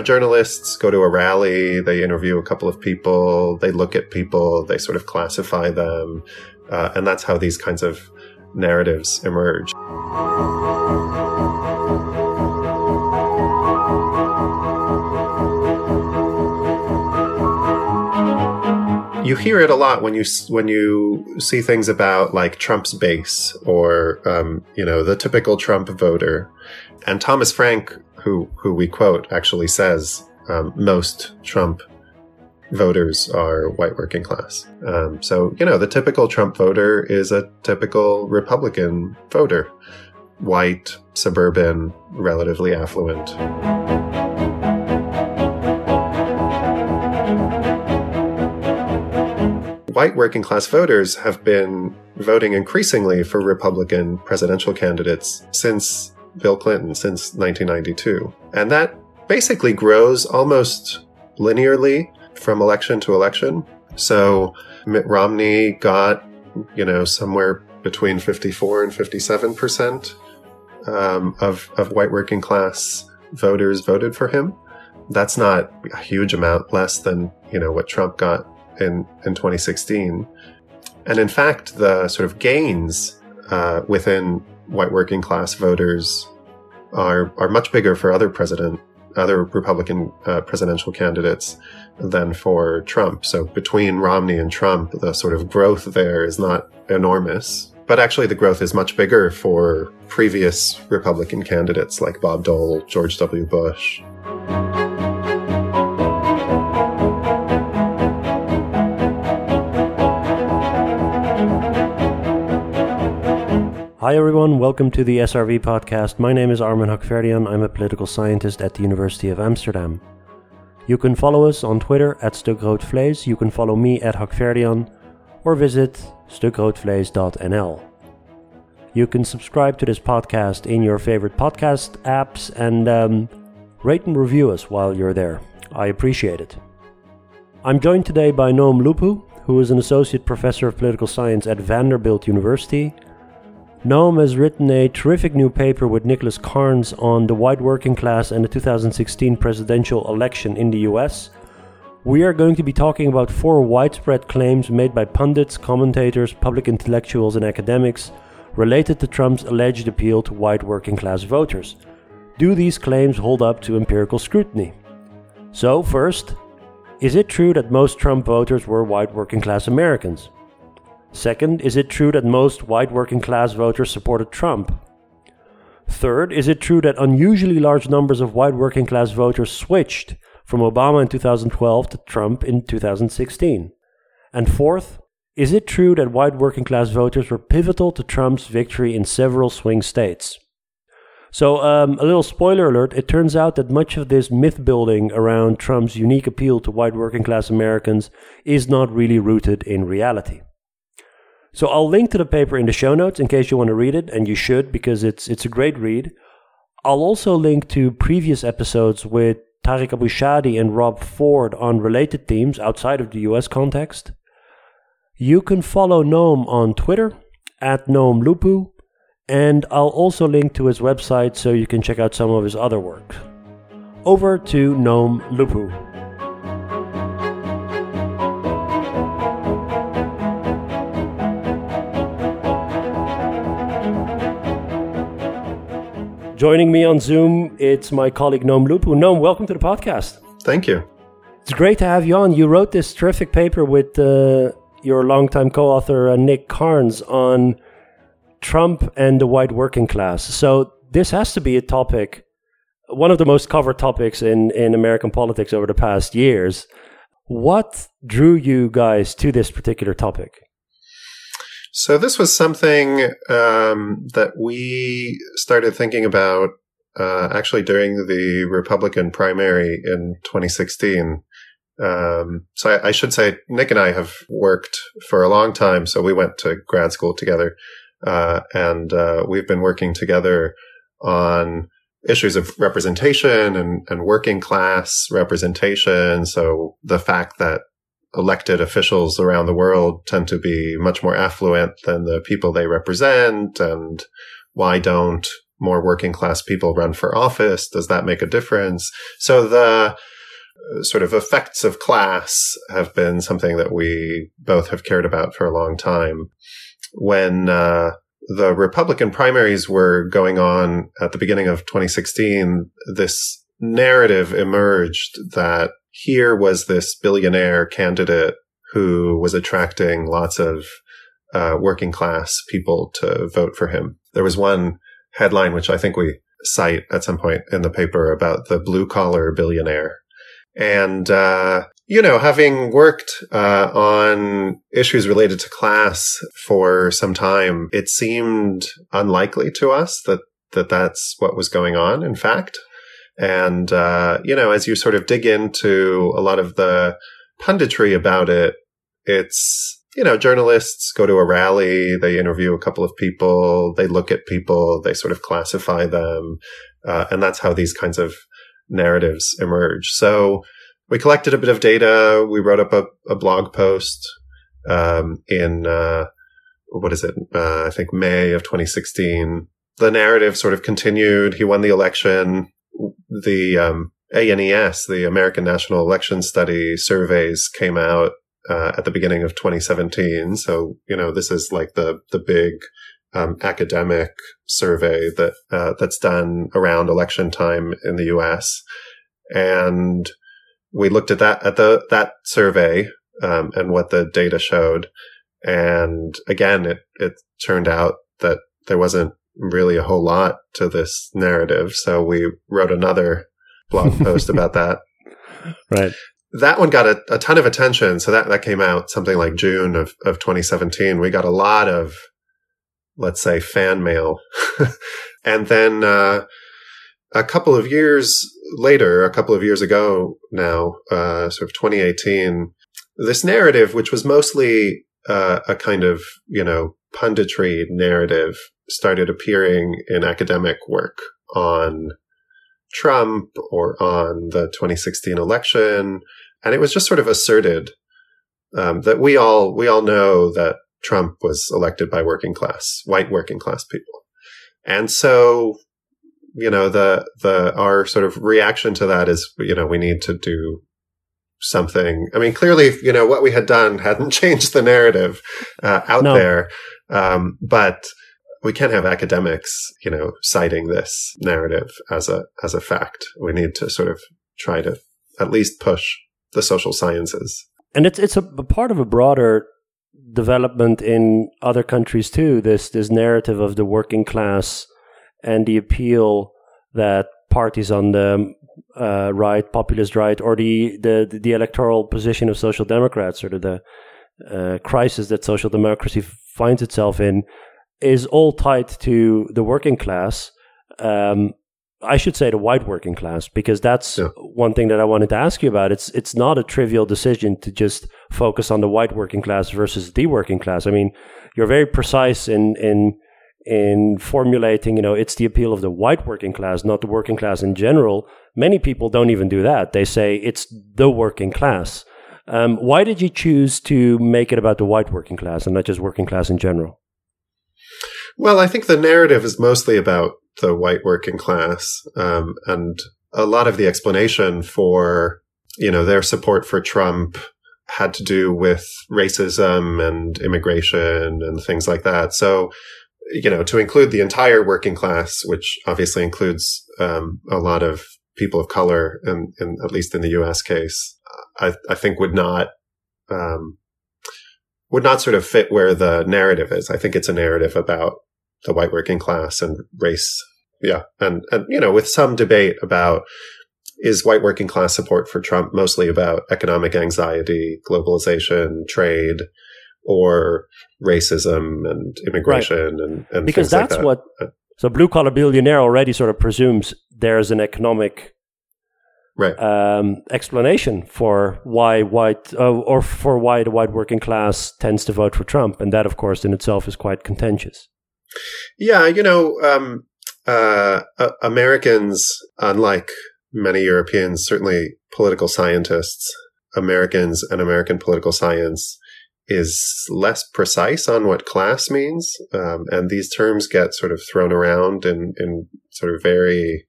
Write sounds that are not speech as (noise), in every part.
know, journalists go to a rally, they interview a couple of people, they look at people, they sort of classify them, uh, and that's how these kinds of narratives emerge. you hear it a lot when you when you see things about like Trump's base or um, you know the typical Trump voter. And Thomas Frank, who who we quote, actually says um, most Trump voters are white working class. Um, so you know the typical Trump voter is a typical Republican voter, white, suburban, relatively affluent. white working class voters have been voting increasingly for Republican presidential candidates since Bill Clinton, since 1992. And that basically grows almost linearly from election to election. So Mitt Romney got, you know, somewhere between 54 and 57 percent um, of, of white working class voters voted for him. That's not a huge amount less than, you know, what Trump got in, in 2016. And in fact, the sort of gains uh, within white working class voters are, are much bigger for other president, other Republican uh, presidential candidates than for Trump. So between Romney and Trump, the sort of growth there is not enormous. But actually, the growth is much bigger for previous Republican candidates like Bob Dole, George W. Bush. Hi everyone, welcome to the SRV podcast. My name is Armen Hakhverdian. I'm a political scientist at the University of Amsterdam. You can follow us on Twitter at StukRoodVlees. You can follow me at Hakhverdian or visit stukroodvlees.nl. You can subscribe to this podcast in your favorite podcast apps and um, rate and review us while you're there. I appreciate it. I'm joined today by Noam Lupu, who is an associate professor of political science at Vanderbilt University Noam has written a terrific new paper with Nicholas Carnes on the white working class and the 2016 presidential election in the US. We are going to be talking about four widespread claims made by pundits, commentators, public intellectuals, and academics related to Trump's alleged appeal to white working class voters. Do these claims hold up to empirical scrutiny? So, first, is it true that most Trump voters were white working class Americans? Second, is it true that most white working class voters supported Trump? Third, is it true that unusually large numbers of white working class voters switched from Obama in 2012 to Trump in 2016? And fourth, is it true that white working class voters were pivotal to Trump's victory in several swing states? So, um, a little spoiler alert it turns out that much of this myth building around Trump's unique appeal to white working class Americans is not really rooted in reality. So I'll link to the paper in the show notes in case you want to read it, and you should because it's it's a great read. I'll also link to previous episodes with Tarik Abou-Chadi and Rob Ford on related themes outside of the US context. You can follow Noam on Twitter at Noam Lupu, and I'll also link to his website so you can check out some of his other work. Over to Noam Lupu. Joining me on Zoom, it's my colleague Noam Lupu. Noam, welcome to the podcast. Thank you. It's great to have you on. You wrote this terrific paper with uh, your longtime co-author uh, Nick Carnes on Trump and the white working class. So this has to be a topic, one of the most covered topics in, in American politics over the past years. What drew you guys to this particular topic? So this was something um, that we started thinking about uh, actually during the Republican primary in 2016. Um, so I, I, should say Nick and I have worked for a long time. So we went to grad school together, uh, and uh, we've been working together on issues of representation and, and working class representation. So the fact that elected officials around the world tend to be much more affluent than the people they represent and why don't more working class people run for office? Does that make a difference? So the uh, sort of effects of class have been something that we both have cared about for a long time. When uh, the Republican primaries were going on at the beginning of 2016, this narrative emerged that here was this billionaire candidate who was attracting lots of uh, working class people to vote for him. There was one headline, which I think we cite at some point in the paper about the blue collar billionaire. And, uh, you know, having worked uh, on issues related to class for some time, it seemed unlikely to us that, that that's what was going on, in fact. And, uh, you know, as you sort of dig into a lot of the punditry about it, it's you know, journalists go to a rally, they interview a couple of people, they look at people, they sort of classify them. Uh, and that's how these kinds of narratives emerge. So we collected a bit of data. We wrote up a, a blog post um, in, uh, what is it? Uh, I think May of 2016. The narrative sort of continued. He won the election. The um, ANES, the American National Election Study surveys came out uh, at the beginning of 2017. So, you know, this is like the, the big, um, academic survey that, uh, that's done around election time in the US. And we looked at that, at the, that survey, um, and what the data showed. And again, it, it turned out that there wasn't really a whole lot to this narrative. So we wrote another blog (laughs) post about that. Right that one got a, a, ton of attention. So that, that came out something like June of, of 2017. We got a lot of, let's say, fan mail. (laughs) and then, uh, a couple of years later, a couple of years ago now, uh, sort of 2018, this narrative, which was mostly, uh, a kind of, you know, punditry narrative started appearing in academic work on Trump or on the 2016 election. And it was just sort of asserted um, that we all we all know that Trump was elected by working class, white working class people. And so, you know, the the our sort of reaction to that is, you know, we need to do something. I mean, clearly, you know, what we had done hadn't (laughs) changed the narrative uh, out no. there. Um, but we can't have academics, you know, citing this narrative as a as a fact. We need to sort of try to at least push the social sciences. And it's it's a, a part of a broader development in other countries too. This this narrative of the working class and the appeal that parties on the uh, right, populist right, or the, the the electoral position of social democrats, or the, the uh, crisis that social democracy finds itself in, is all tied to the working class. Um, I should say the white working class because that's yeah. one thing that I wanted to ask you about. It's it's not a trivial decision to just focus on the white working class versus the working class. I mean, you're very precise in in in formulating. You know, it's the appeal of the white working class, not the working class in general. Many people don't even do that. They say it's the working class. Um, why did you choose to make it about the white working class and not just working class in general? Well, I think the narrative is mostly about the white working class, um, and a lot of the explanation for you know their support for Trump had to do with racism and immigration and things like that. So, you know, to include the entire working class, which obviously includes um, a lot of people of color, and, at least in the U.S. case, I, I think would not um, would not sort of fit where the narrative is. I think it's a narrative about the white working class and race. Yeah. And, and, you know, with some debate about is white working class support for Trump mostly about economic anxiety, globalization, trade, or racism and immigration right. and, and because that's like that. what so blue collar billionaire already sort of presumes there's an economic right. um, explanation for why white uh, or for why the white working class tends to vote for Trump, and that, of course, in itself is quite contentious. Yeah, you know, um, uh, uh, Americans, unlike many Europeans, certainly political scientists, Americans and American political science is less precise on what class means, um, and these terms get sort of thrown around in in sort of very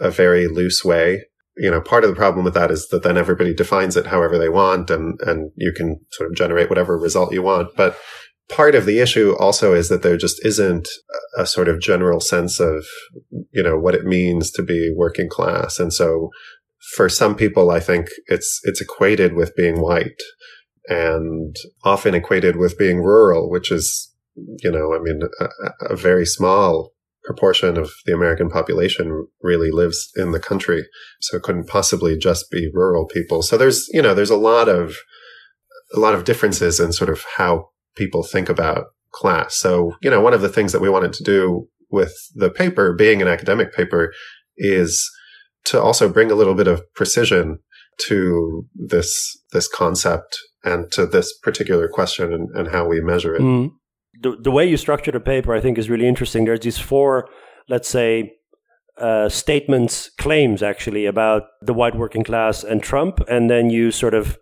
a very loose way. You know, part of the problem with that is that then everybody defines it however they want, and and you can sort of generate whatever result you want, but part of the issue also is that there just isn't a sort of general sense of you know what it means to be working class and so for some people i think it's it's equated with being white and often equated with being rural, which is, you know, I mean, a, a, very small proportion of the American population really lives in the country. So it couldn't possibly just be rural people. So there's, you know, there's a lot of, a lot of differences in sort of how people think about class. So, you know, one of the things that we wanted to do with the paper being an academic paper is to also bring a little bit of precision to this, this concept and to this particular question and, and how we measure it. Mm. The, the way you structure the paper, I think, is really interesting. There's these four, let's say, uh, statements, claims actually about the white working class and Trump, and then you sort of,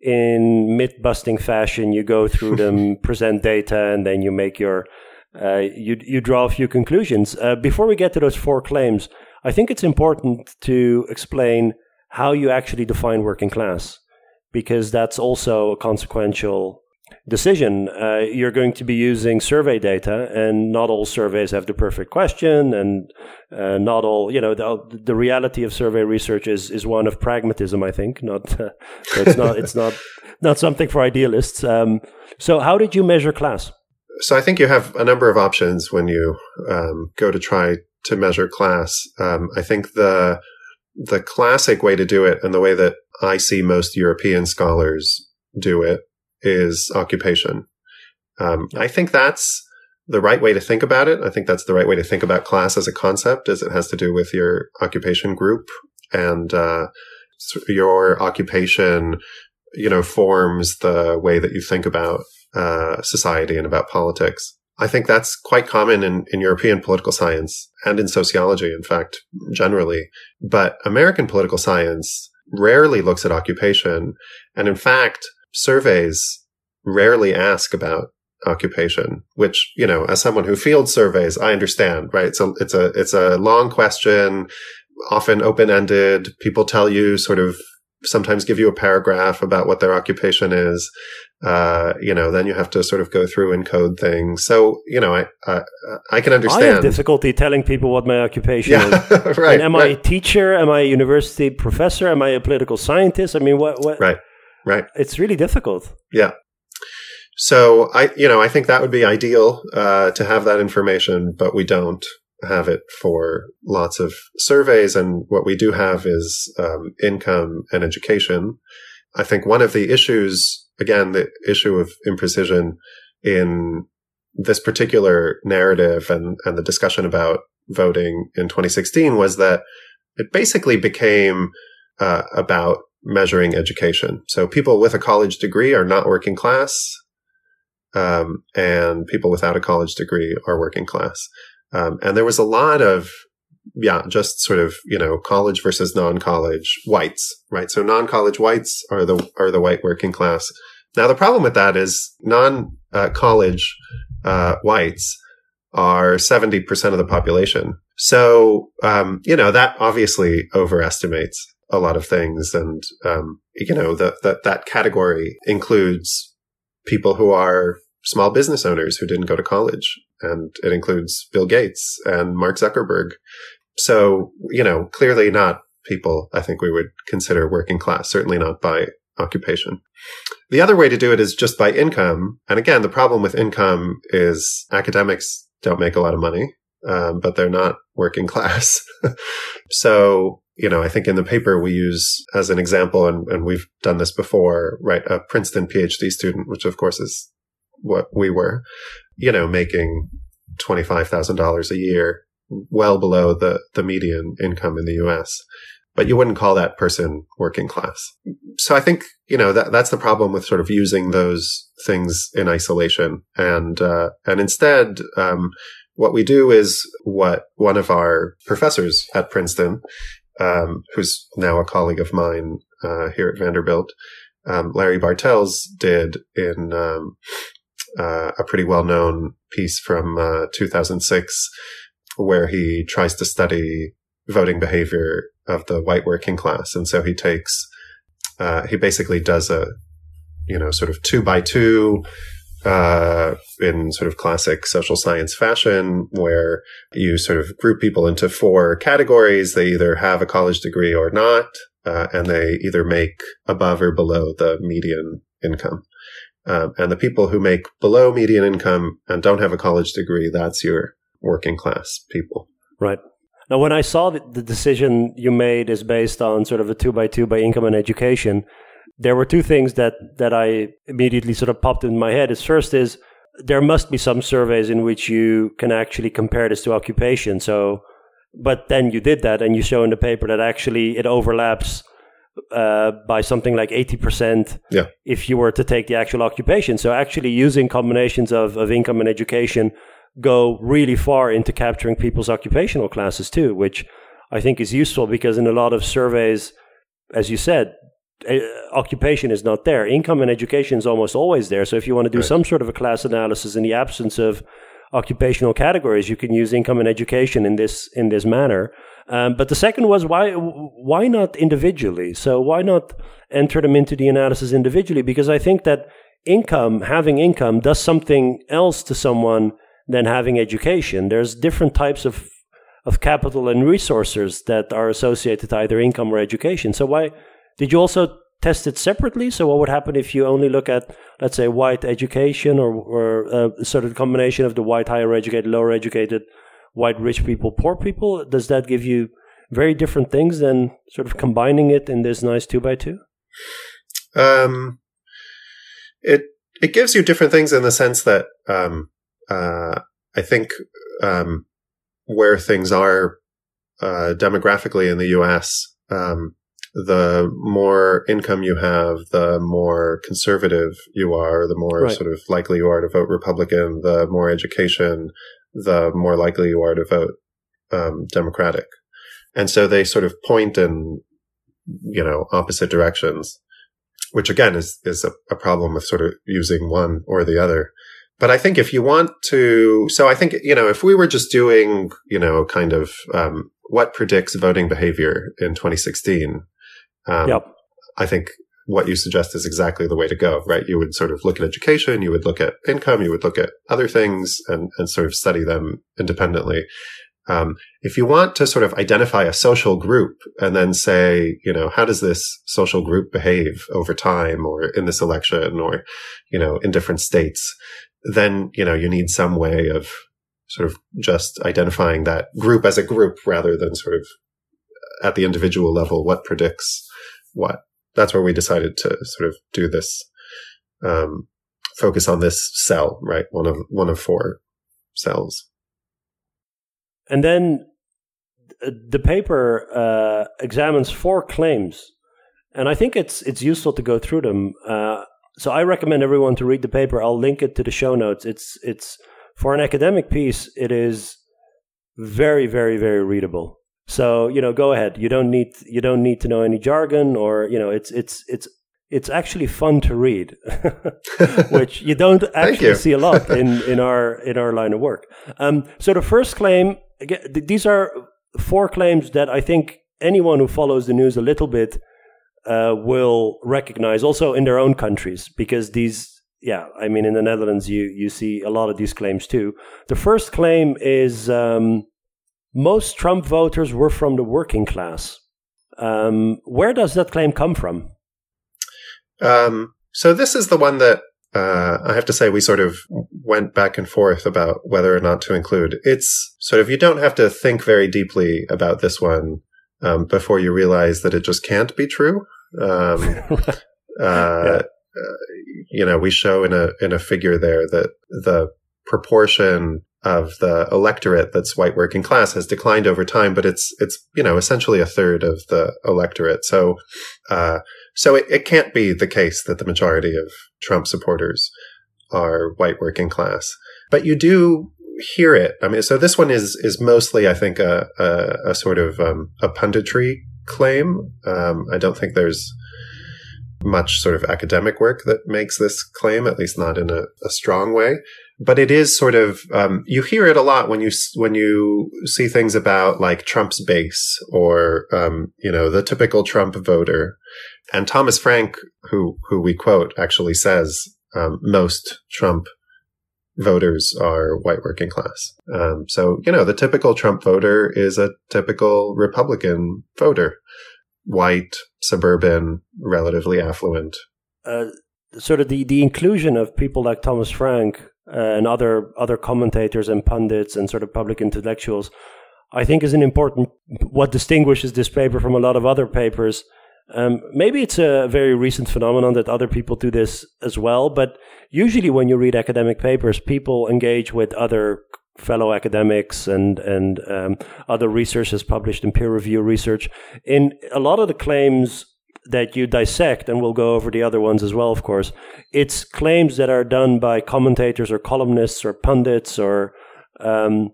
in myth busting fashion, you go through them, (laughs) present data, and then you make your, uh, you you draw a few conclusions. Uh, before we get to those four claims, I think it's important to explain how you actually define working class because that's also a consequential decision. Uh, you're going to be using survey data, and not all surveys have the perfect question, and uh, not all, you know, the, the, reality of survey research is is one of pragmatism. I think not. (laughs) Uh, it's not. it's not not something for idealists. Um, so, how did you measure class? So, I think you have a number of options when you um, go to try to measure class. Um, I think the the classic way to do it, and the way that I see most European scholars do it is occupation. Um, I think that's the right way to think about it. I think that's the right way to think about class as a concept, as it has to do with your occupation group and uh, your occupation. You know, forms the way that you think about uh, society and about politics. I think that's quite common in, in European political science and in sociology, in fact, generally. But American political science rarely looks at occupation. And in fact, surveys rarely ask about occupation, which, you know, as someone who fields surveys, I understand, right? So it's a, it's a long question, often open ended. People tell you sort of sometimes give you a paragraph about what their occupation is. Uh, you know, then you have to sort of go through and code things. So, you know, I, I, I can understand. I have difficulty telling people what my occupation (laughs) yeah, is. right. am right. I a teacher? Am I a university professor? Am I a political scientist? I mean, what, what? Right. Right. It's really difficult. Yeah. So I, you know, I think that would be ideal, uh, to have that information, but we don't have it for lots of surveys. And what we do have is um, income and education. I think one of the issues, again, the issue of imprecision in this particular narrative and, and the discussion about voting in 2016 was that it basically became uh, about measuring education. So people with a college degree are not working class, um, and people without a college degree are working class. Um, and there was a lot of, yeah, just sort of, you know, college versus non-college whites, right? So non-college whites are the, are the white working class. Now, the problem with that is non-college, uh, whites are 70% of the population. So, um, you know, that obviously overestimates a lot of things. And, um, you know, that, the, that category includes people who are small business owners who didn't go to college. And it includes Bill Gates and Mark Zuckerberg. So, you know, clearly not people I think we would consider working class, certainly not by occupation. The other way to do it is just by income. And again, the problem with income is academics don't make a lot of money, um, but they're not working (laughs) class. so, you know, I think in the paper we use as an example, and, and we've done this before, right? A Princeton PhD student, which of course is what we were, you know, making $25,000 a year, well below the, the median income in the US. But you wouldn't call that person working class. So I think, you know, that, that's the problem with sort of using those things in isolation. And, uh, and instead, um, what we do is what one of our professors at Princeton, um, who's now a colleague of mine, uh, here at Vanderbilt, um, Larry Bartels did in um, uh, a pretty well known piece from uh, 2006, where he tries to study voting behavior of the white working class. And so he takes, uh, he basically does a, you know, sort of two by two, uh, in sort of classic social science fashion, where you sort of group people into four categories. They either have a college degree or not, uh, and they either make above or below the median income. Um, and the people who make below median income and don't have a college degree, that's your working class people. Right. Now, when I saw that the decision you made is based on sort of a two by two by income and education, there were two things that, that I immediately sort of popped in my head. Is first is there must be some surveys in which you can actually compare this to occupation. So, but then you did that and you show in the paper that actually it overlaps uh, by something like 80% yeah. if you were to take the actual occupation. So actually using combinations of, of income and education go really far into capturing people's occupational classes too, which I think is useful because in a lot of surveys, as you said, uh, occupation is not there. Income and education is almost always there. So if you want to do right. some sort of a class analysis in the absence of occupational categories, you can use income and education in this in this manner. Um, but the second was why why not individually? So why not enter them into the analysis individually? Because I think that income, having income, does something else to someone than having education. There's different types of of capital and resources that are associated to either income or education. So why did you also test it separately? So what would happen if you only look at, let's say, white education or, or uh, sort of combination of the white higher educated, lower educated, white rich people, poor people? Does that give you very different things than sort of combining it in this nice two by two? Um, it it gives you different things in the sense that um, uh, I think um, where things are uh, demographically in the U.S., um, the more income you have, the more conservative you are, the more right. sort of likely you are to vote Republican, the more education, the more likely you are to vote um, Democratic. And so they sort of point in, you know, opposite directions, which again is, is a, a problem with sort of using one or the other. But I think if you want to, so I think, you know, if we were just doing, you know, kind of, um, what predicts voting behavior in 2016, um, yep. I think what you suggest is exactly the way to go, right? You would sort of look at education, you would look at income, you would look at other things and, and sort of study them independently. Um, if you want to sort of identify a social group and then say, you know, how does this social group behave over time or in this election or, you know, in different states, then, you know, you need some way of sort of just identifying that group as a group rather than sort of at the individual level, what predicts what. That's where we decided to sort of do this, um, focus on this cell, right? One of, one of four cells. And then the paper uh, examines four claims, and I think it's it's useful to go through them. Uh, so I recommend everyone to read the paper. I'll link it to the show notes. It's it's for an academic piece. It is very very very readable. So you know, go ahead. You don't need you don't need to know any jargon, or you know, it's it's it's it's actually fun to read, (laughs) which you don't actually you. see a lot (laughs) in in our in our line of work. Um, so the first claim, again, these are four claims that I think anyone who follows the news a little bit uh, will recognize also in their own countries because these yeah i mean in the netherlands you you see a lot of these claims too the first claim is um, most trump voters were from the working class um, where does that claim come from um, so this is the one that uh, I have to say we sort of went back and forth about whether or not to include. It's sort of you don't have to think very deeply about this one um, before you realize that it just can't be true. Um, (laughs) uh, yeah. uh, you know, we show in a in a figure there that the proportion of the electorate that's white working class has declined over time, but it's it's you know essentially a third of the electorate. So uh, so it, it can't be the case that the majority of Trump supporters are white working class, but you do hear it. I mean, so this one is is mostly, I think, a a, a sort of um, a punditry claim. Um, I don't think there's much sort of academic work that makes this claim, at least not in a, a strong way. But it is sort of um, you hear it a lot when you when you see things about like Trump's base or um, you know the typical Trump voter. And Thomas Frank, who who we quote, actually says um, most Trump voters are white working class. Um, so, you know, the typical Trump voter is a typical Republican voter. White, suburban, relatively affluent. Uh, sort of the, the inclusion of people like Thomas Frank and other other commentators and pundits and sort of public intellectuals, I think is an important what distinguishes this paper from a lot of other papers um, maybe it's a very recent phenomenon that other people do this as well, but usually when you read academic papers, people engage with other fellow academics and and um, other researchers published in peer review research. In a lot of the claims that you dissect, and we'll go over the other ones as well, of course, it's claims that are done by commentators or columnists or pundits or um,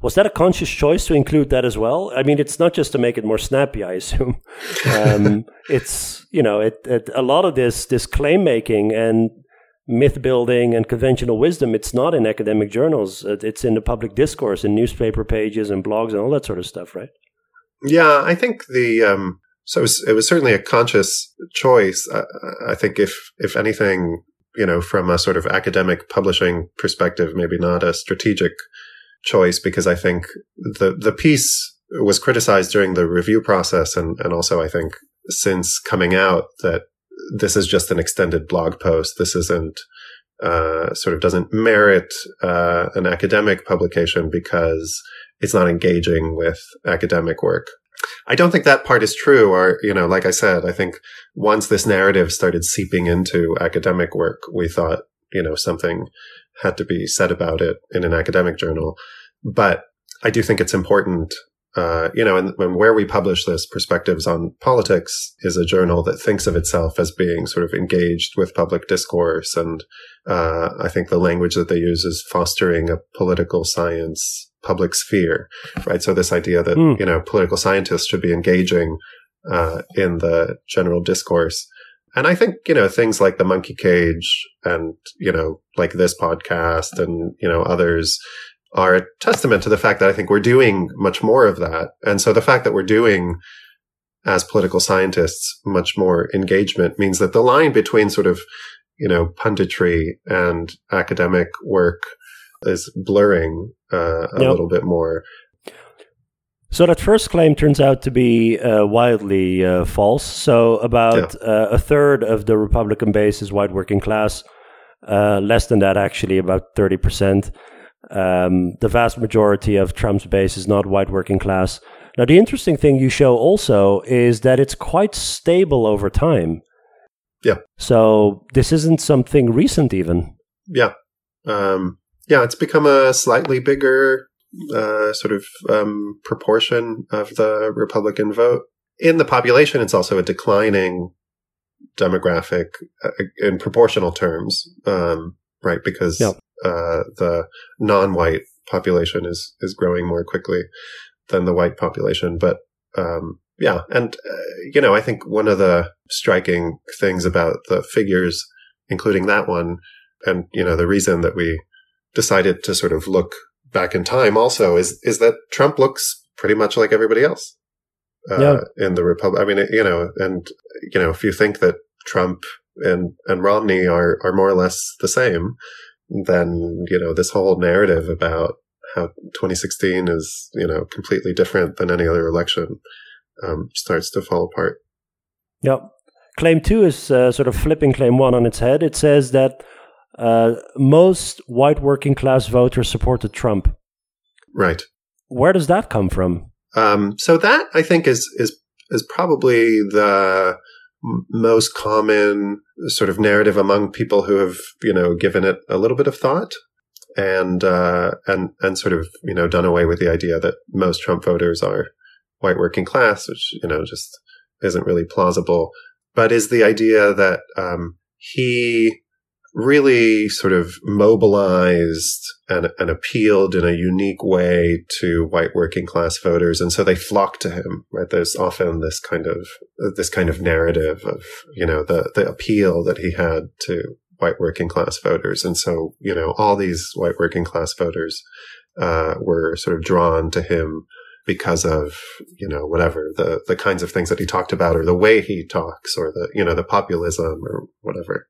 was that a conscious choice to include that as well? I mean, it's not just to make it more snappy, I assume. (laughs) Um, it's you know, it, it, a lot of this this claim making and myth building and conventional wisdom. It's not in academic journals. It's in the public discourse, in newspaper pages and blogs and all that sort of stuff, right? Yeah, I think the um, so it was, it was, certainly a conscious choice. I, I think if if anything, you know, from a sort of academic publishing perspective, maybe not a strategic choice because I think the the piece was criticized during the review process and, and also I think since coming out that this is just an extended blog post. This isn't uh, sort of doesn't merit uh, an academic publication because it's not engaging with academic work. I don't think that part is true. Or, you know, like I said, I think once this narrative started seeping into academic work, we thought, you know, something had to be said about it in an academic journal. But I do think it's important, uh, you know, and, and, where we publish this, Perspectives on Politics is a journal that thinks of itself as being sort of engaged with public discourse. And uh, I think the language that they use is fostering a political science public sphere, right? So this idea that, mm. you know, political scientists should be engaging uh, in the general discourse and I think, you know, things like the monkey cage and, you know, like this podcast and, you know, others are a testament to the fact that I think we're doing much more of that. And so the fact that we're doing as political scientists much more engagement means that the line between sort of, you know, punditry and academic work is blurring uh, a yep. little bit more. So that first claim turns out to be uh, wildly uh, false. So about yeah. uh, a third of the Republican base is white working class. Uh, less than that, actually, about thirty percent. Um, the vast majority of Trump's base is not white working class. Now, the interesting thing you show also is that it's quite stable over time. Yeah. So this isn't something recent, even. Yeah. Um, yeah, it's become a slightly bigger uh, sort of um, proportion of the Republican vote. In the population, it's also a declining demographic uh, in proportional terms, um, right? Because yep. uh, the non-white population is is growing more quickly than the white population. But um, yeah, and uh, you know, I think one of the striking things about the figures, including that one, and you know, the reason that we decided to sort of look back in time also is is that Trump looks pretty much like everybody else uh, yeah. in the Republic. I mean, you know, and you know, if you think that Trump and and Romney are are more or less the same, then you know this whole narrative about how 2016 is you know completely different than any other election um, starts to fall apart. Yep. Claim two is uh, sort of flipping claim one on its head. It says that uh, most white working class voters supported Trump. Right. Where does that come from? Um, so that I think is is is probably the most common sort of narrative among people who have you know given it a little bit of thought and uh, and and sort of you know done away with the idea that most Trump voters are white working class, which you know just isn't really plausible. But is the idea that um, he really sort of mobilized and, and appealed in a unique way to white working class voters. And so they flocked to him, right? There's often this kind of, this kind of narrative of, you know, the, the appeal that he had to white working class voters. And so, you know, all these white working class voters, uh, were sort of drawn to him because of, you know, whatever the, the kinds of things that he talked about or the way he talks or the, you know, the populism or whatever.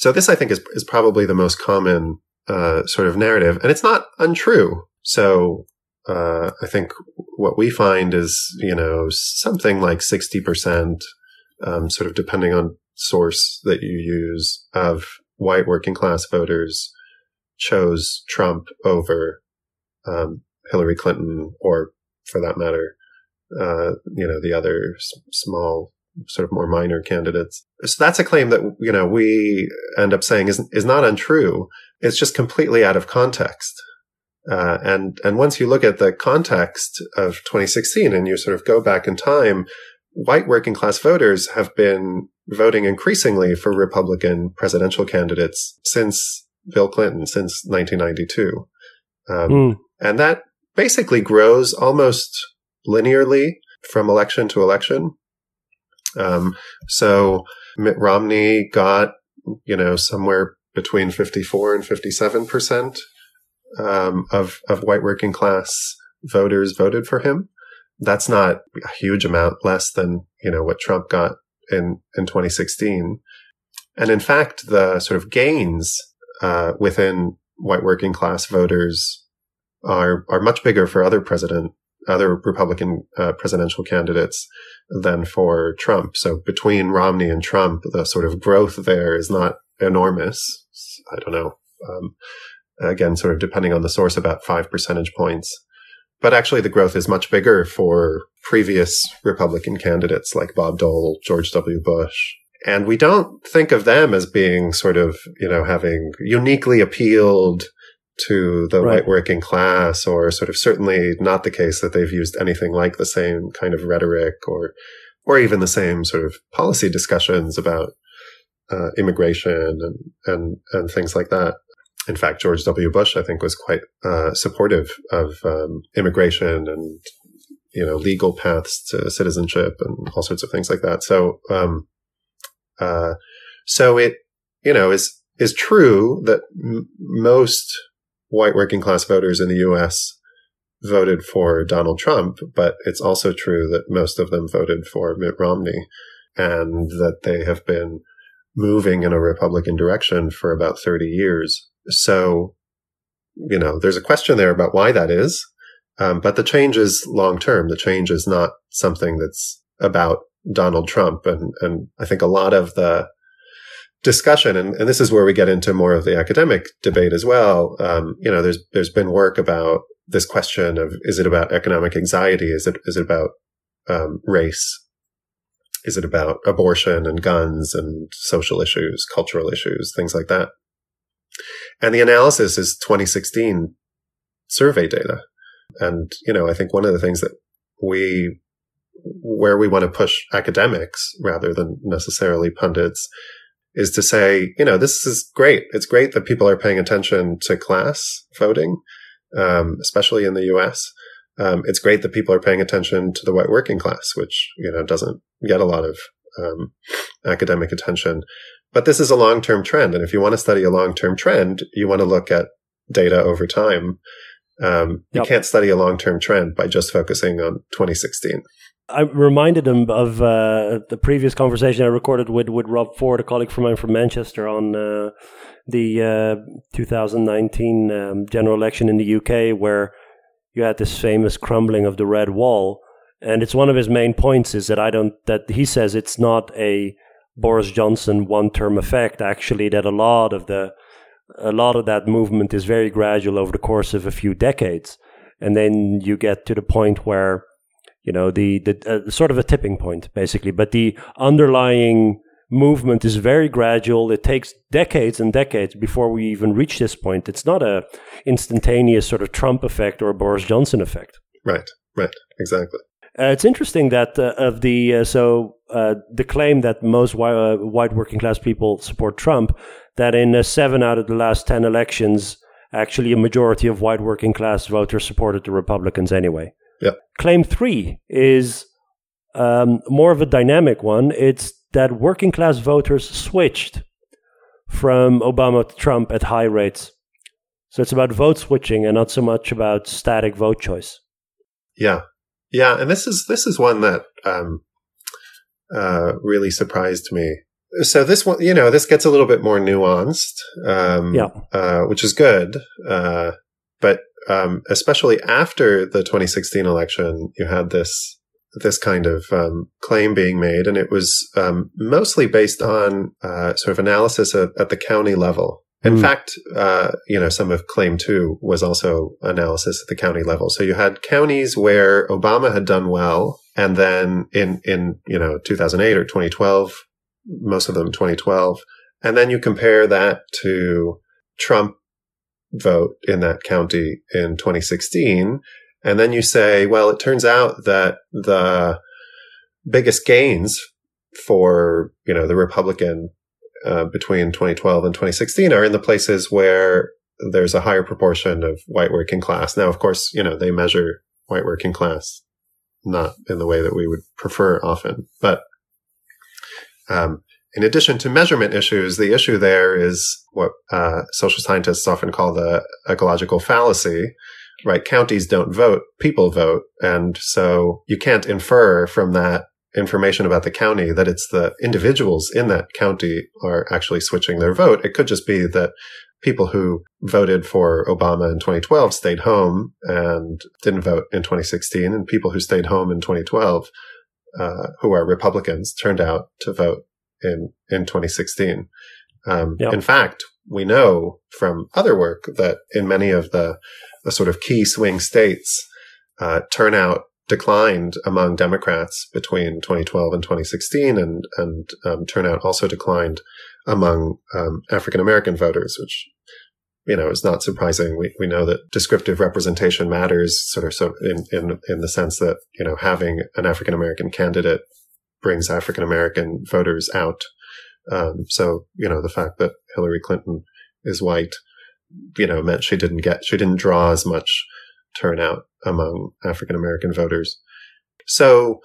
So this, I think, is, is probably the most common, uh, sort of narrative. And it's not untrue. So, uh, I think what we find is, you know, something like 60%, um, sort of depending on source that you use of white working class voters chose Trump over um, Hillary Clinton, or for that matter, uh, you know, the other s- small, sort of more minor candidates. So that's a claim that you know we end up saying is is not untrue. It's just completely out of context. Uh, and and once you look at the context of 2016 and you sort of go back in time, white working class voters have been voting increasingly for Republican presidential candidates since Bill Clinton, since 1992. Um, mm. And that basically grows almost linearly from election to election. Um, so Mitt Romney got, you know, somewhere between 54 and 57 percent um, of of white working class voters voted for him. That's not a huge amount less than you know what Trump got in in 2016. And in fact, the sort of gains uh, within white working class voters are are much bigger for other president other Republican uh, presidential candidates than for Trump. So between Romney and Trump, the sort of growth there is not enormous. I don't know. Um, again, sort of depending on the source, about five percentage points. But actually, the growth is much bigger for previous Republican candidates like Bob Dole, George W. Bush. And we don't think of them as being sort of, you know, having uniquely appealed to the right. white working class, or sort of certainly not the case that they've used anything like the same kind of rhetoric or, or even the same sort of policy discussions about uh, immigration and, and, and things like that. In fact, George W. Bush, I think, was quite uh, supportive of um, immigration and you know legal paths to citizenship and all sorts of things like that. So, um, uh, so it you know is is true that m- most white working class voters in the U.S. voted for Donald Trump, but it's also true that most of them voted for Mitt Romney, and that they have been moving in a Republican direction for about 30 years. So, you know, there's a question there about why that is. Um, but the change is long term. The change is not something that's about Donald Trump. And, and I think a lot of the discussion, and, and this is where we get into more of the academic debate as well. Um, you know, there's, there's been work about this question of, is it about economic anxiety? Is it, is it about, um, race? Is it about abortion and guns and social issues, cultural issues, things like that? And the analysis is 2016 survey data. And, you know, I think one of the things that we, where we want to push academics rather than necessarily pundits is to say, you know, this is great. It's great that people are paying attention to class voting, um, especially in the US. Um, it's great that people are paying attention to the white working class, which, you know, doesn't get a lot of um, academic attention. But this is a long term trend. And if you want to study a long term trend, you want to look at data over time. Um, yep. You can't study a long term trend by just focusing on 2016. I reminded him of uh, the previous conversation I recorded with, with Rob Ford, a colleague from mine from Manchester, on uh, the uh, 2019 um, general election in the UK, where you had this famous crumbling of the red wall. And it's one of his main points is that I don't that he says it's not a Boris Johnson one term effect, actually, that a lot of the a lot of that movement is very gradual over the course of a few decades. And then you get to the point where, you know, the, the uh, sort of a tipping point, basically. But the underlying movement is very gradual. It takes decades and decades before we even reach this point. It's not a instantaneous sort of Trump effect or Boris Johnson effect. Right, right, exactly. Uh, it's interesting that uh, of the uh, so uh, the claim that most white, uh, white working class people support Trump, that in uh, seven out of the last ten elections, actually a majority of white working class voters supported the Republicans anyway. Yeah. Claim three is um, more of a dynamic one. It's that working class voters switched from Obama to Trump at high rates. So it's about vote switching and not so much about static vote choice. Yeah, yeah, and this is this is one that um, uh, really surprised me. So this one, you know, this gets a little bit more nuanced, um, Yeah. uh, which is good. Uh, but um, especially after the 2016 election, you had this this kind of um, claim being made, and it was um, mostly based on uh, sort of analysis at, at the county level. In Hmm. fact, uh, you know, some of claim two was also analysis at the county level. So you had counties where Obama had done well, and then in in you know 2008 or 2012, most of them 2012, and then you compare that to Trump vote in that county in 2016, and then you say, well, it turns out that the biggest gains for you know the Republican uh, between 2012 and 2016 are in the places where there's a higher proportion of white working class. Now, of course, you know they measure white working class not in the way that we would prefer often, but um, in addition to measurement issues, the issue there is what uh, social scientists often call the ecological fallacy. Right? Counties don't vote; people vote, and so you can't infer from that information about the county that it's the individuals in that county are actually switching their vote. It could just be that people who voted for Obama in 2012 stayed home and didn't vote in 2016, and people who stayed home in 2012, uh, who are Republicans, turned out to vote in in 2016. Um, Yep. In fact, we know from other work that in many of the, the sort of key swing states, uh, turnout declined among Democrats between 2012 and 2016, and and um, turnout also declined among um, African American voters, which you know is not surprising. We we know that descriptive representation matters, sort of so in in in the sense that you know having an African American candidate brings African American voters out. Um, so you know the fact that Hillary Clinton is white, you know, meant she didn't get she didn't draw as much turnout among African American voters. So,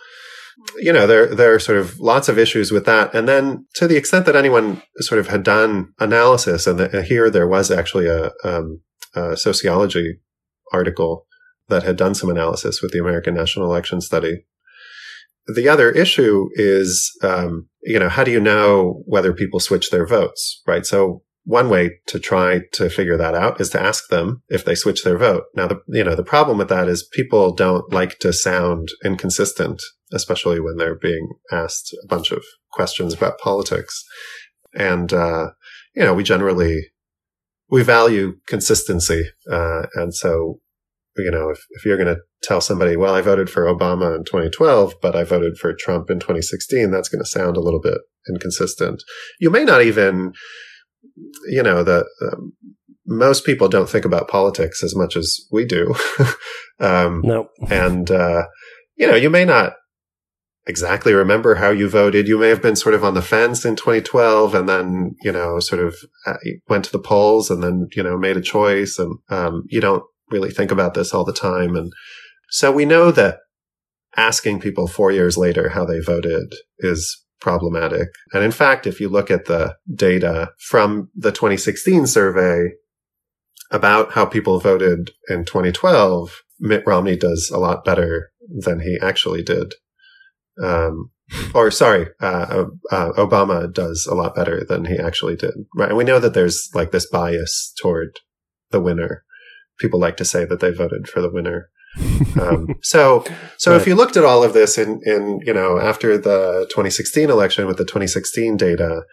you know, there there are sort of lots of issues with that. And then to the extent that anyone sort of had done analysis, and the, here there was actually a, um, a sociology article that had done some analysis with the American National Election Study. The other issue is, um, you know, how do you know whether people switch their votes, right? So one way to try to figure that out is to ask them if they switch their vote. Now, the, you know, the problem with that is people don't like to sound inconsistent, especially when they're being asked a bunch of questions about politics. And, uh, you know, we generally, we value consistency. Uh, and so, you know, if, if you're going to tell somebody, well, I voted for Obama in 2012, but I voted for Trump in 2016, that's going to sound a little bit inconsistent. You may not even, you know, the um, most people don't think about politics as much as we do. (laughs) um, No. and, uh, you know, you may not exactly remember how you voted. You may have been sort of on the fence in 2012 and then, you know, sort of uh, went to the polls and then, you know, made a choice. And um, you don't really think about this all the time. And so we know that asking people four years later how they voted is problematic. And in fact, if you look at the data from the 2016 survey about how people voted in 2012, Mitt Romney does a lot better than he actually did. Um, or sorry, uh, uh, Obama does a lot better than he actually did. Right. And we know that there's like this bias toward the winner. People like to say that they voted for the winner. (laughs) um, so, so Right. if you looked at all of this in, in, you know, after the 2016 election with the 2016 data,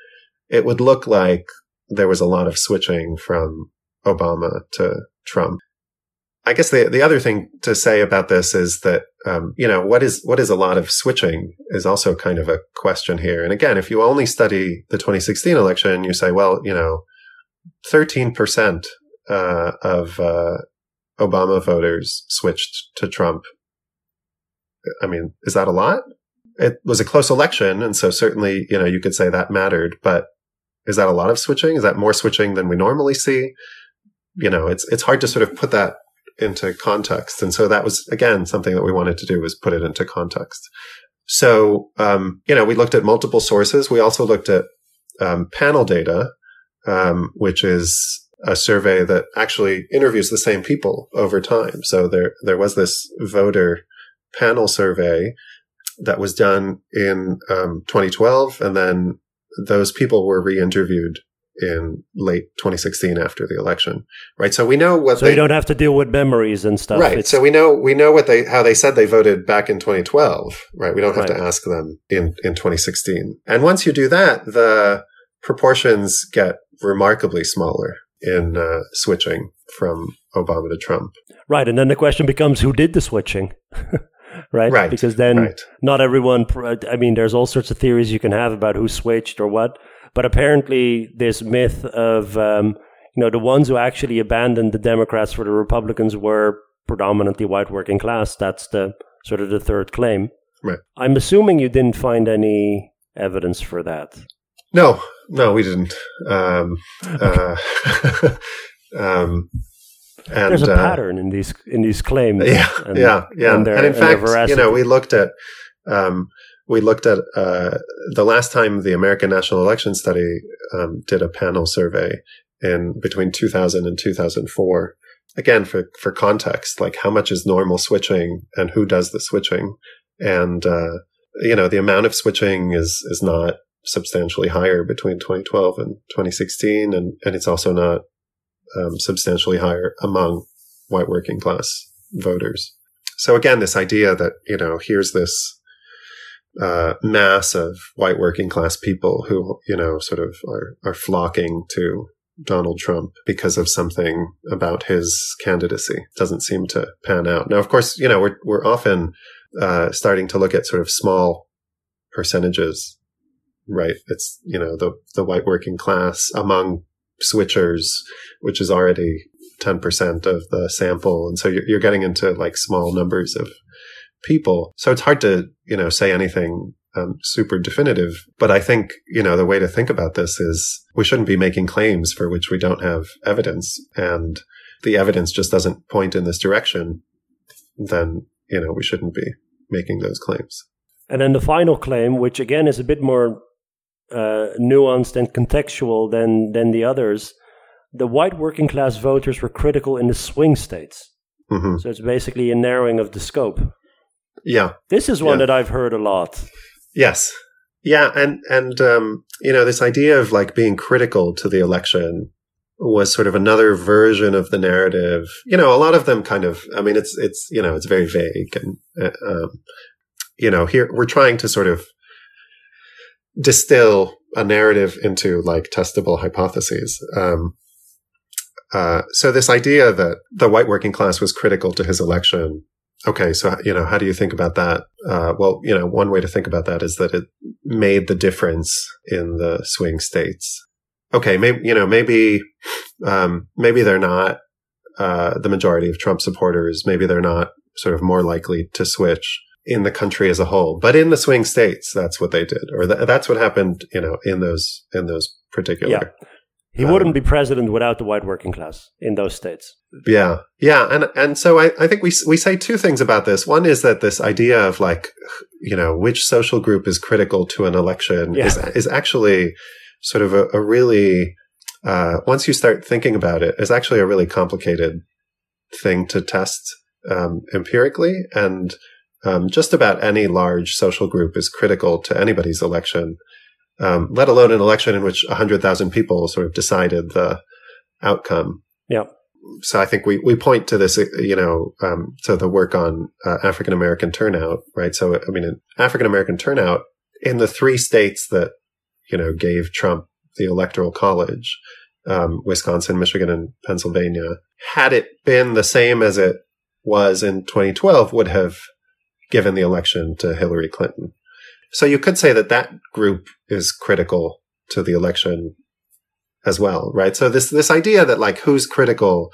it would look like there was a lot of switching from Obama to Trump. I guess the the other thing to say about this is that um, you know what is what is a lot of switching is also kind of a question here. And again, if you only study the 2016 election, you say, well, you know, 13 percent uh, of uh, Obama voters switched to Trump I mean, is that a lot? It was a close election. And so certainly, you know, you could say that mattered, but is that a lot of switching? Is that more switching than we normally see? You know, it's, it's hard to sort of put that into context. And so that was, again, something that we wanted to do was put it into context. So, um, you know, we looked at multiple sources. We also looked at um, panel data, um, which is a survey that actually interviews the same people over time. So there, there was this voter panel survey that was done in um, 2012, and then those people were re-interviewed in late 2016 after the election, right? So we know what. So they, you don't have to deal with memories and stuff, right? It's, so we know we know what they how they said they voted back in 2012, right? We don't have Right. to ask them in in 2016. And once you do that, the proportions get remarkably smaller in uh, switching from Obama to Trump. right, and then the question becomes who did the switching, (laughs) right? Right, Because then right. not everyone. I mean, there's all sorts of theories you can have about who switched or what, but apparently this myth of um, you know the ones who actually abandoned the Democrats for the Republicans were predominantly white working class. That's the sort of the third claim. Right. I'm assuming you didn't find any evidence for that. No, no, we didn't. Um, (laughs) uh, (laughs) um, and There's a uh, pattern in these in these claims. Yeah, and- yeah, yeah. and their- in and their fact, you know, we looked at um, we looked at uh, the last time the American National Election Study um, did a panel survey in between 2000 and 2004. Again, for for context, like how much is normal switching and who does the switching, and uh, you know, the amount of switching is is not substantially higher between 2012 and 2016, and and it's also not um, substantially higher among white working class voters. So again, this idea that you know here's this uh, mass of white working class people who you know sort of are are flocking to Donald Trump because of something about his candidacy doesn't seem to pan out. Now, of course, you know we're we're often uh, starting to look at sort of small percentages, right? It's you know the the white working class among switchers, which is already 10% of the sample. And so you're, you're getting into like small numbers of people. So it's hard to, you know, say anything um, super definitive. But I think, you know, the way to think about this is we shouldn't be making claims for which we don't have evidence. And the evidence just doesn't point in this direction. Then, you know, we shouldn't be making those claims. And then the final claim, which again is a bit more uh, nuanced and contextual than than the others, the white working class voters were critical in the swing states. hmm So it's basically a narrowing of the scope. Yeah. This is one Yeah. that I've heard a lot. Yes. Yeah. And, and, um, you know, this idea of like being critical to the election was sort of another version of the narrative. You know, a lot of them kind of, I mean, it's, it's, you know, it's very vague and, uh, um, you know, here we're trying to sort of distill a narrative into like testable hypotheses. Um, uh, so this idea that the white working class was critical to his election Okay, so you know, how do you think about that? Uh, well, you know, one way to think about that is that it made the difference in the swing states. Okay, maybe you know, maybe um, maybe they're not uh, the majority of Trump supporters. Maybe they're not sort of more likely to switch in the country as a whole, but in the swing states, that's what they did, or th- that's what happened. You know, in those in those particular. Yeah. He Um, wouldn't be president without the white working class in those states. Yeah, yeah, and and so I, I think we we say two things about this. One is that this idea of like, you know, which social group is critical to an election Yeah. is is actually sort of a, a really uh, once you start thinking about it, is actually a really complicated thing to test um, empirically, and um, just about any large social group is critical to anybody's election. Um, let alone an election in which 100,000 people sort of decided the outcome Yeah. so I think we, we point to this, you know, um, to the work on uh, African American turnout, right? So, I mean, African American turnout in the three states that, you know, gave Trump the electoral college, um, Wisconsin, Michigan, and Pennsylvania, had it been the same as it was in 2012, would have given the election to Hillary Clinton. So you could say that that group is critical to the election as well, right? So this this idea that like who's critical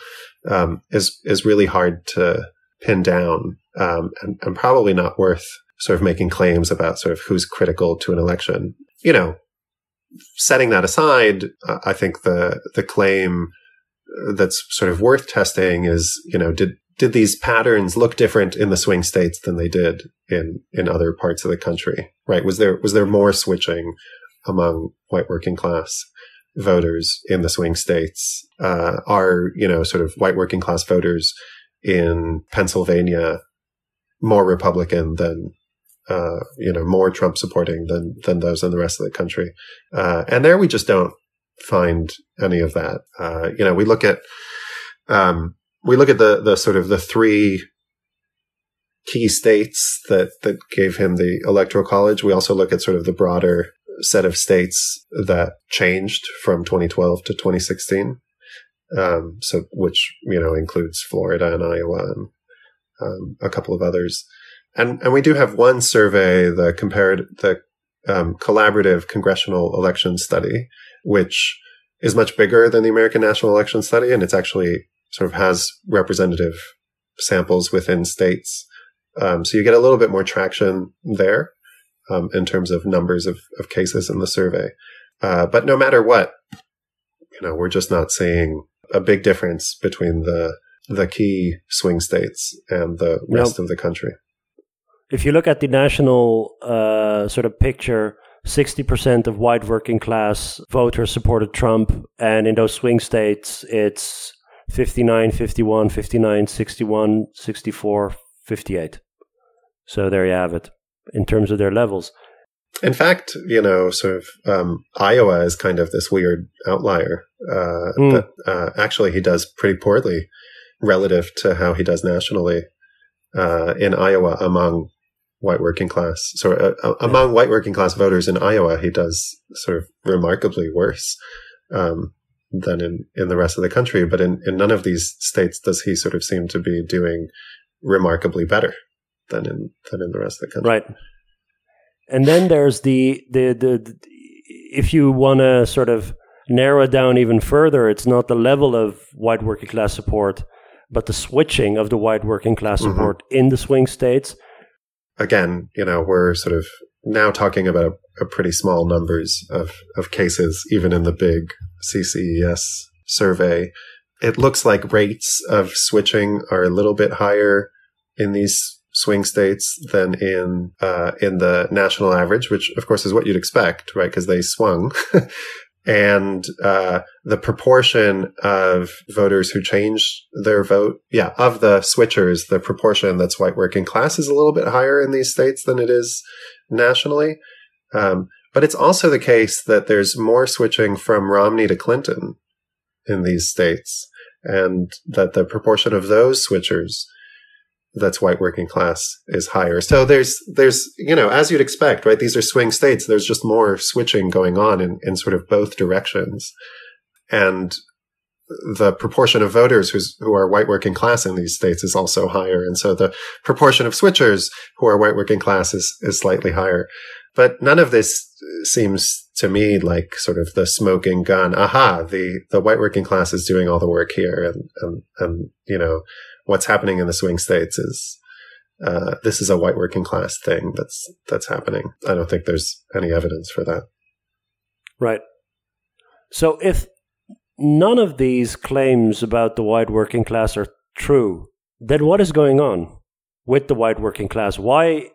um, is is really hard to pin down, um, and, and probably not worth sort of making claims about sort of who's critical to an election. You know, setting that aside, I think the the claim that's sort of worth testing is, you know, did did these patterns look different in the swing states than they did in in other parts of the country? Right? Was there was there more switching among white working class voters in the swing states? Uh, are you know sort of white working class voters in Pennsylvania more Republican than uh, you know more Trump supporting than than those in the rest of the country? Uh, and there we just don't find any of that. Uh, you know, we look at um, we look at the the sort of the three key states that that gave him the electoral college. We also look at sort of the broader set of states that changed from 2012 to 2016. Um, so which you know includes Florida and Iowa and um, a couple of others, and and we do have one survey, the compared the um, collaborative congressional election study, which is much bigger than the American National Election Study, and it's actually sort of has representative samples within states. Um, so you get a little bit more traction there um, in terms of numbers of, of cases in the survey. Uh, but no matter what, you know, we're just not seeing a big difference between the the key swing states and the rest of the country. If you look at the national uh, sort of picture, 60% of white working class voters supported Trump. And in those swing states, it's 59, 51, 59, 61, 64, 58. So there you have it in terms of their levels. In fact, you know, sort of um, Iowa is kind of this weird outlier uh, mm. that uh, actually he does pretty poorly relative to how he does nationally uh, in Iowa among white working class. So uh, uh, among white working class voters in Iowa, he does sort of remarkably worse um, than in, in the rest of the country. But in, in none of these states does he sort of seem to be doing remarkably better than in than in the rest of the country. Right. And then there's the the the, the if you want to sort of narrow it down even further, it's not the level of white working class support, but the switching of the white working class mm-hmm. support mm-hmm. in the swing states again, you know, we're sort of now talking about a, a pretty small numbers of, of cases, even in the big CCES survey. It looks like rates of switching are a little bit higher in these swing states than in uh, in the national average, which of course is what you'd expect, right? Because they swung (laughs) and uh, the proportion of voters who changed their vote, yeah, of the switchers, the proportion that's white working class is a little bit higher in these states than it is nationally. Um, but it's also the case that there's more switching from Romney to Clinton in these states, and that the proportion of those switchers that's white working class is higher. So there's there's you know as you'd expect, right? These are swing states. There's just more switching going on in in sort of both directions, and the proportion of voters who's, who are white working class in these states is also higher, and so the proportion of switchers who are white working class is is slightly higher. But none of this seems to me like sort of the smoking gun. Aha, the the white working class is doing all the work here, and and and you know what's happening in the swing states is uh, this is a white working class thing that's that's happening. I don't think there's any evidence for that. Right. So if none of these claims about the white working class are true, then what is going on with the white working class? Why?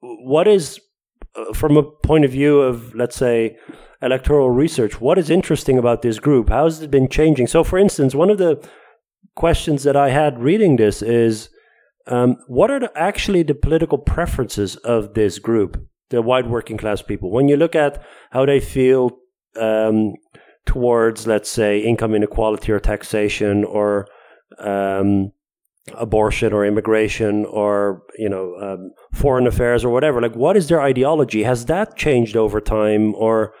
What is, from a point of view of let's say electoral research, what is interesting about this group? How has it been changing? So, for instance, one of the questions that I had reading this is um, what are the, actually the political preferences of this group, the white working class people? When you look at how they feel um, towards, let's say, income inequality or taxation or um, abortion or immigration or you know um, foreign affairs or whatever, like what is their ideology? Has that changed over time or?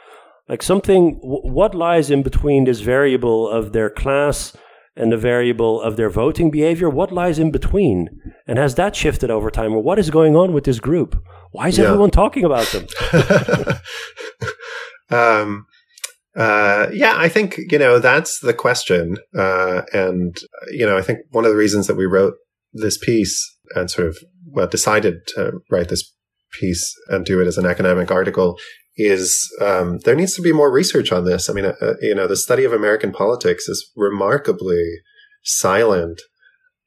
Like something, what lies in between this variable of their class and the variable of their voting behavior, what lies in between? And has that shifted over time? Or what is going on with this group? Why is yeah. everyone talking about them? (laughs) um, uh, yeah, I think, you know, that's the question. Uh, and, you know, I think one of the reasons that we wrote this piece and sort of well, decided to write this piece and do it as an academic article is um, there needs to be more research on this. I mean, uh, uh, you know, the study of American politics is remarkably silent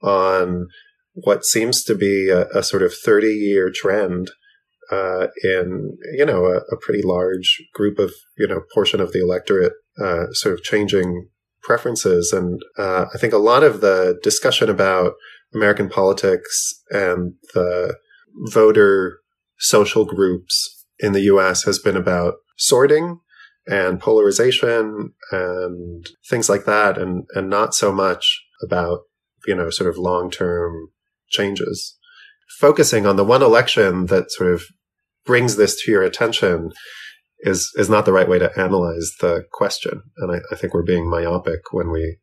on what seems to be a, a sort of 30 year trend uh, in, you know, a, a, pretty large group of, you know, portion of the electorate uh, sort of changing preferences. And uh, I think a lot of the discussion about American politics and the voter social groups in the US has been about sorting and polarization and things like that and and not so much about you know sort of long-term changes focusing on the one election that sort of brings this to your attention is is not the right way to analyze the question and I, I think we're being myopic when we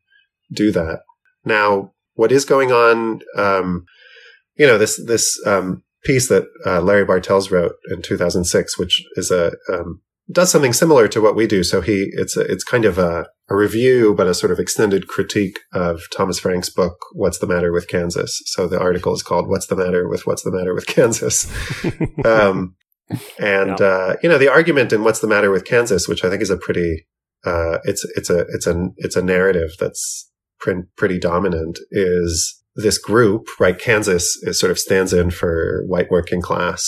do that now what is going on um, you know this this um, piece that uh, Larry Bartels wrote in 2006, which is a um, does something similar to what we do. So he it's a, it's kind of a, a, review, but a sort of extended critique of Thomas Frank's book, "What's the Matter with Kansas." So the article is called "What's the Matter with What's the Matter with Kansas." (laughs) um, and yeah. uh, you know the argument in "What's the Matter with Kansas," which I think is a pretty uh, it's it's a it's a it's a narrative that's pretty dominant, is this group, right? Kansas is sort of stands in for white working class,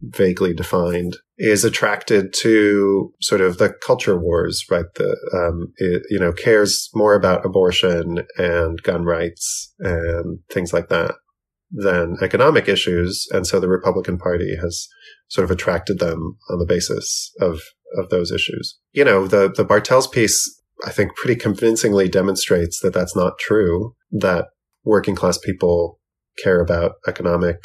vaguely defined, is attracted to sort of the culture wars, right? The, um, it, you know, cares more about abortion and gun rights and things like that than economic issues. And so the Republican Party has sort of attracted them on the basis of, of those issues. You know, the, the Bartels piece, I think pretty convincingly demonstrates that that's not true, that working class people care about economic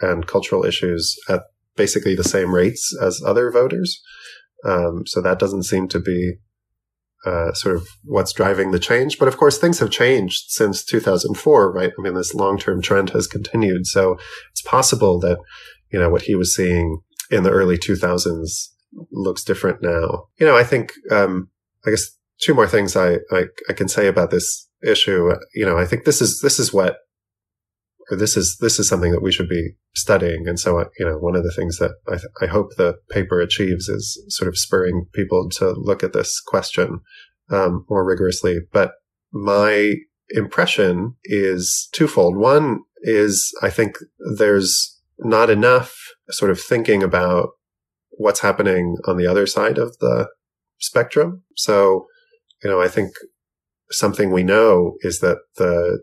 and cultural issues at basically the same rates as other voters. Um, so that doesn't seem to be uh, sort of what's driving the change. But of course, things have changed since 2004, right? I mean, this long term trend has continued. So it's possible that, you know, what he was seeing in the early 2000s looks different now. You know, I think, um, I guess two more things I, I, I can say about this issue, you know, I think this is this is what this is this is something that we should be studying. And so, you know, one of the things that I, th- I hope the paper achieves is sort of spurring people to look at this question um, more rigorously. But my impression is twofold. One is I think there's not enough sort of thinking about what's happening on the other side of the spectrum. So, you know, I think something we know is that the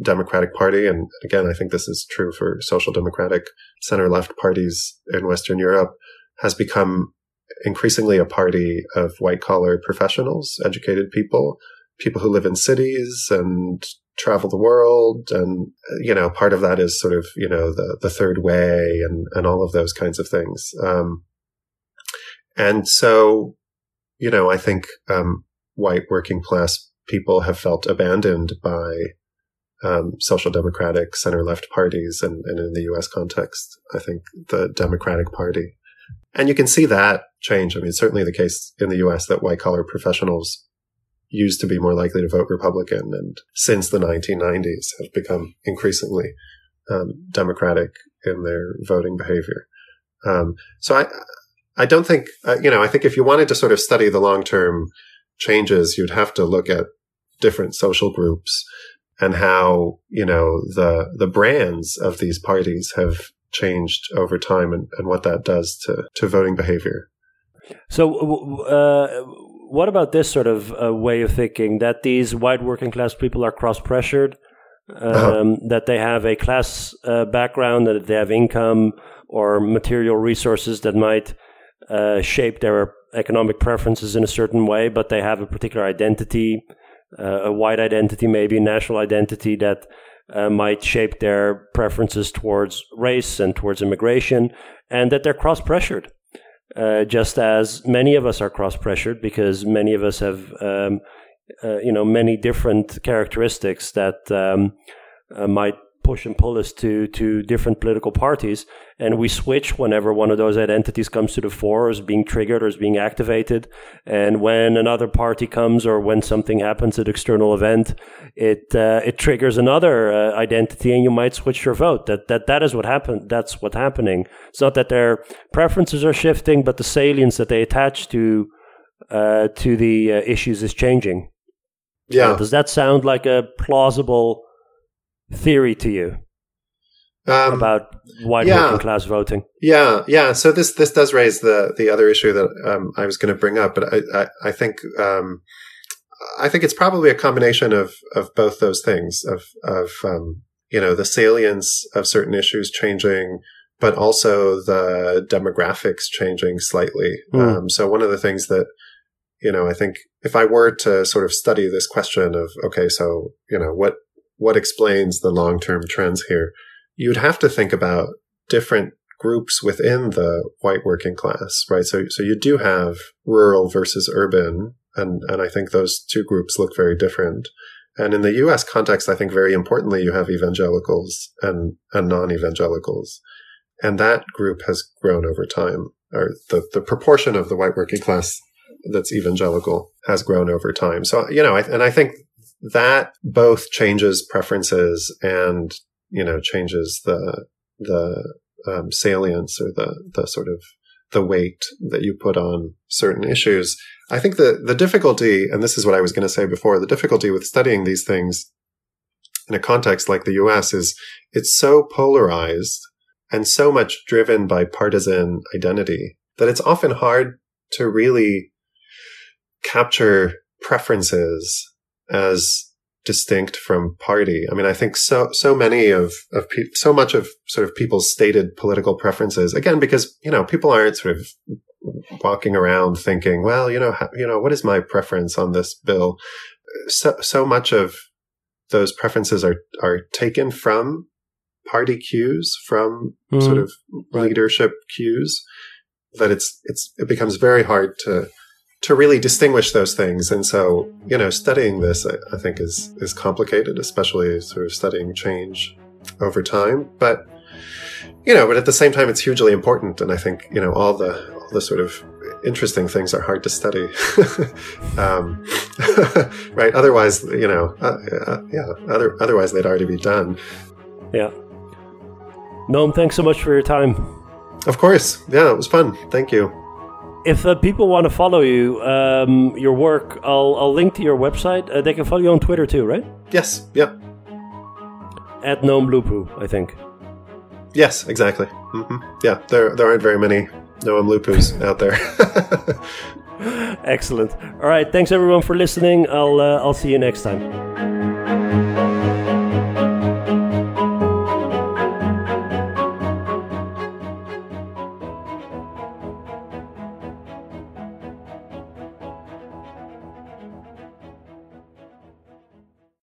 Democratic Party, and again, I think this is true for social democratic center left parties in Western Europe, has become increasingly a party of white collar professionals, educated people, people who live in cities and travel the world. And, you know, part of that is sort of, you know, the, the third way and, and all of those kinds of things. Um, and so, you know, I think, um, white working class people have felt abandoned by um, social democratic center left parties and, and, in the US context, I think the Democratic Party. And you can see that change. I mean, certainly the case in the US that white collar professionals used to be more likely to vote Republican and since the 1990s have become increasingly um, democratic in their voting behavior. Um, so I, I don't think, uh, you know, I think if you wanted to sort of study the long term changes, you'd have to look at different social groups and how, you know, the, the brands of these parties have changed over time and, and what that does to, to voting behavior. So, uh, what about this sort of uh, way of thinking that these white working class people are cross pressured? Uh-huh. Um, uh-huh. That they have a class uh, background, that they have income or material resources that might uh, shape their economic preferences in a certain way, but they have a particular identity, uh, a white identity, maybe a national identity that uh, might shape their preferences towards race and towards immigration, and that they're cross pressured. Uh, just as many of us are cross pressured because many of us have, um, uh, you know, many different characteristics that um, uh, might push and pull us to to different political parties, and we switch whenever one of those identities comes to the fore, or is being triggered, or is being activated. And when another party comes, or when something happens, an external event, it uh, it triggers another uh, identity, and you might switch your vote. That that that is what happened. That's what's happening. It's not that their preferences are shifting, but the salience that they attach to uh, to the uh, issues is changing. Yeah. does that sound like a plausible theory to you Um, about white yeah. working class voting? Yeah, yeah. So this this does raise the the other issue that um, I was going to bring up, but I I, I think um, I think it's probably a combination of of both those things of of um, you know the salience of certain issues changing, but also the demographics changing slightly. Mm. Um, so one of the things that you know I think if I were to sort of study this question of okay, so you know what what explains the long term trends here, you'd have to think about different groups within the white working class, right? So, so you do have rural versus urban, and and I think those two groups look very different. And in the U.S. context, I think very importantly, you have evangelicals and and non-evangelicals, and that group has grown over time, or the the proportion of the white working class that's evangelical has grown over time. So, you know, I, and I think that both changes preferences and you know changes the the um, salience or the the sort of the weight that you put on certain issues. I think the the difficulty, and this is what I was going to say before, the difficulty with studying these things in a context like the U.S. is it's so polarized and so much driven by partisan identity that it's often hard to really capture preferences as distinct from party. I mean, I think so so many of of pe- so much of sort of people's stated political preferences again because you know people aren't sort of walking around thinking, well, you know, how, you know, what is my preference on this bill? So so much of those preferences are are taken from party cues, from Mhm. sort of leadership cues that it's it's it becomes very hard to to really distinguish those things. And so, you know, studying this, I, I think, is is complicated, especially sort of studying change over time. But you know, but at the same time, it's hugely important. And I think you know all the all the sort of interesting things are hard to study, (laughs) um, (laughs) right? Otherwise, you know, uh, uh, yeah. Other otherwise, they'd already be done. Yeah. Noam, thanks so much for your time. Of course, yeah, it was fun. Thank you. If uh, people want to follow you, um, your work, I'll, I'll link to your website. Uh, they can follow you on Twitter too, right? Yes, yep, At Noam Lupu, I think. yes, exactly. hmm Yeah, there there aren't very many Noam Lupus out there. (laughs) Excellent. All right. Thanks everyone for listening. I'll uh, I'll see you next time.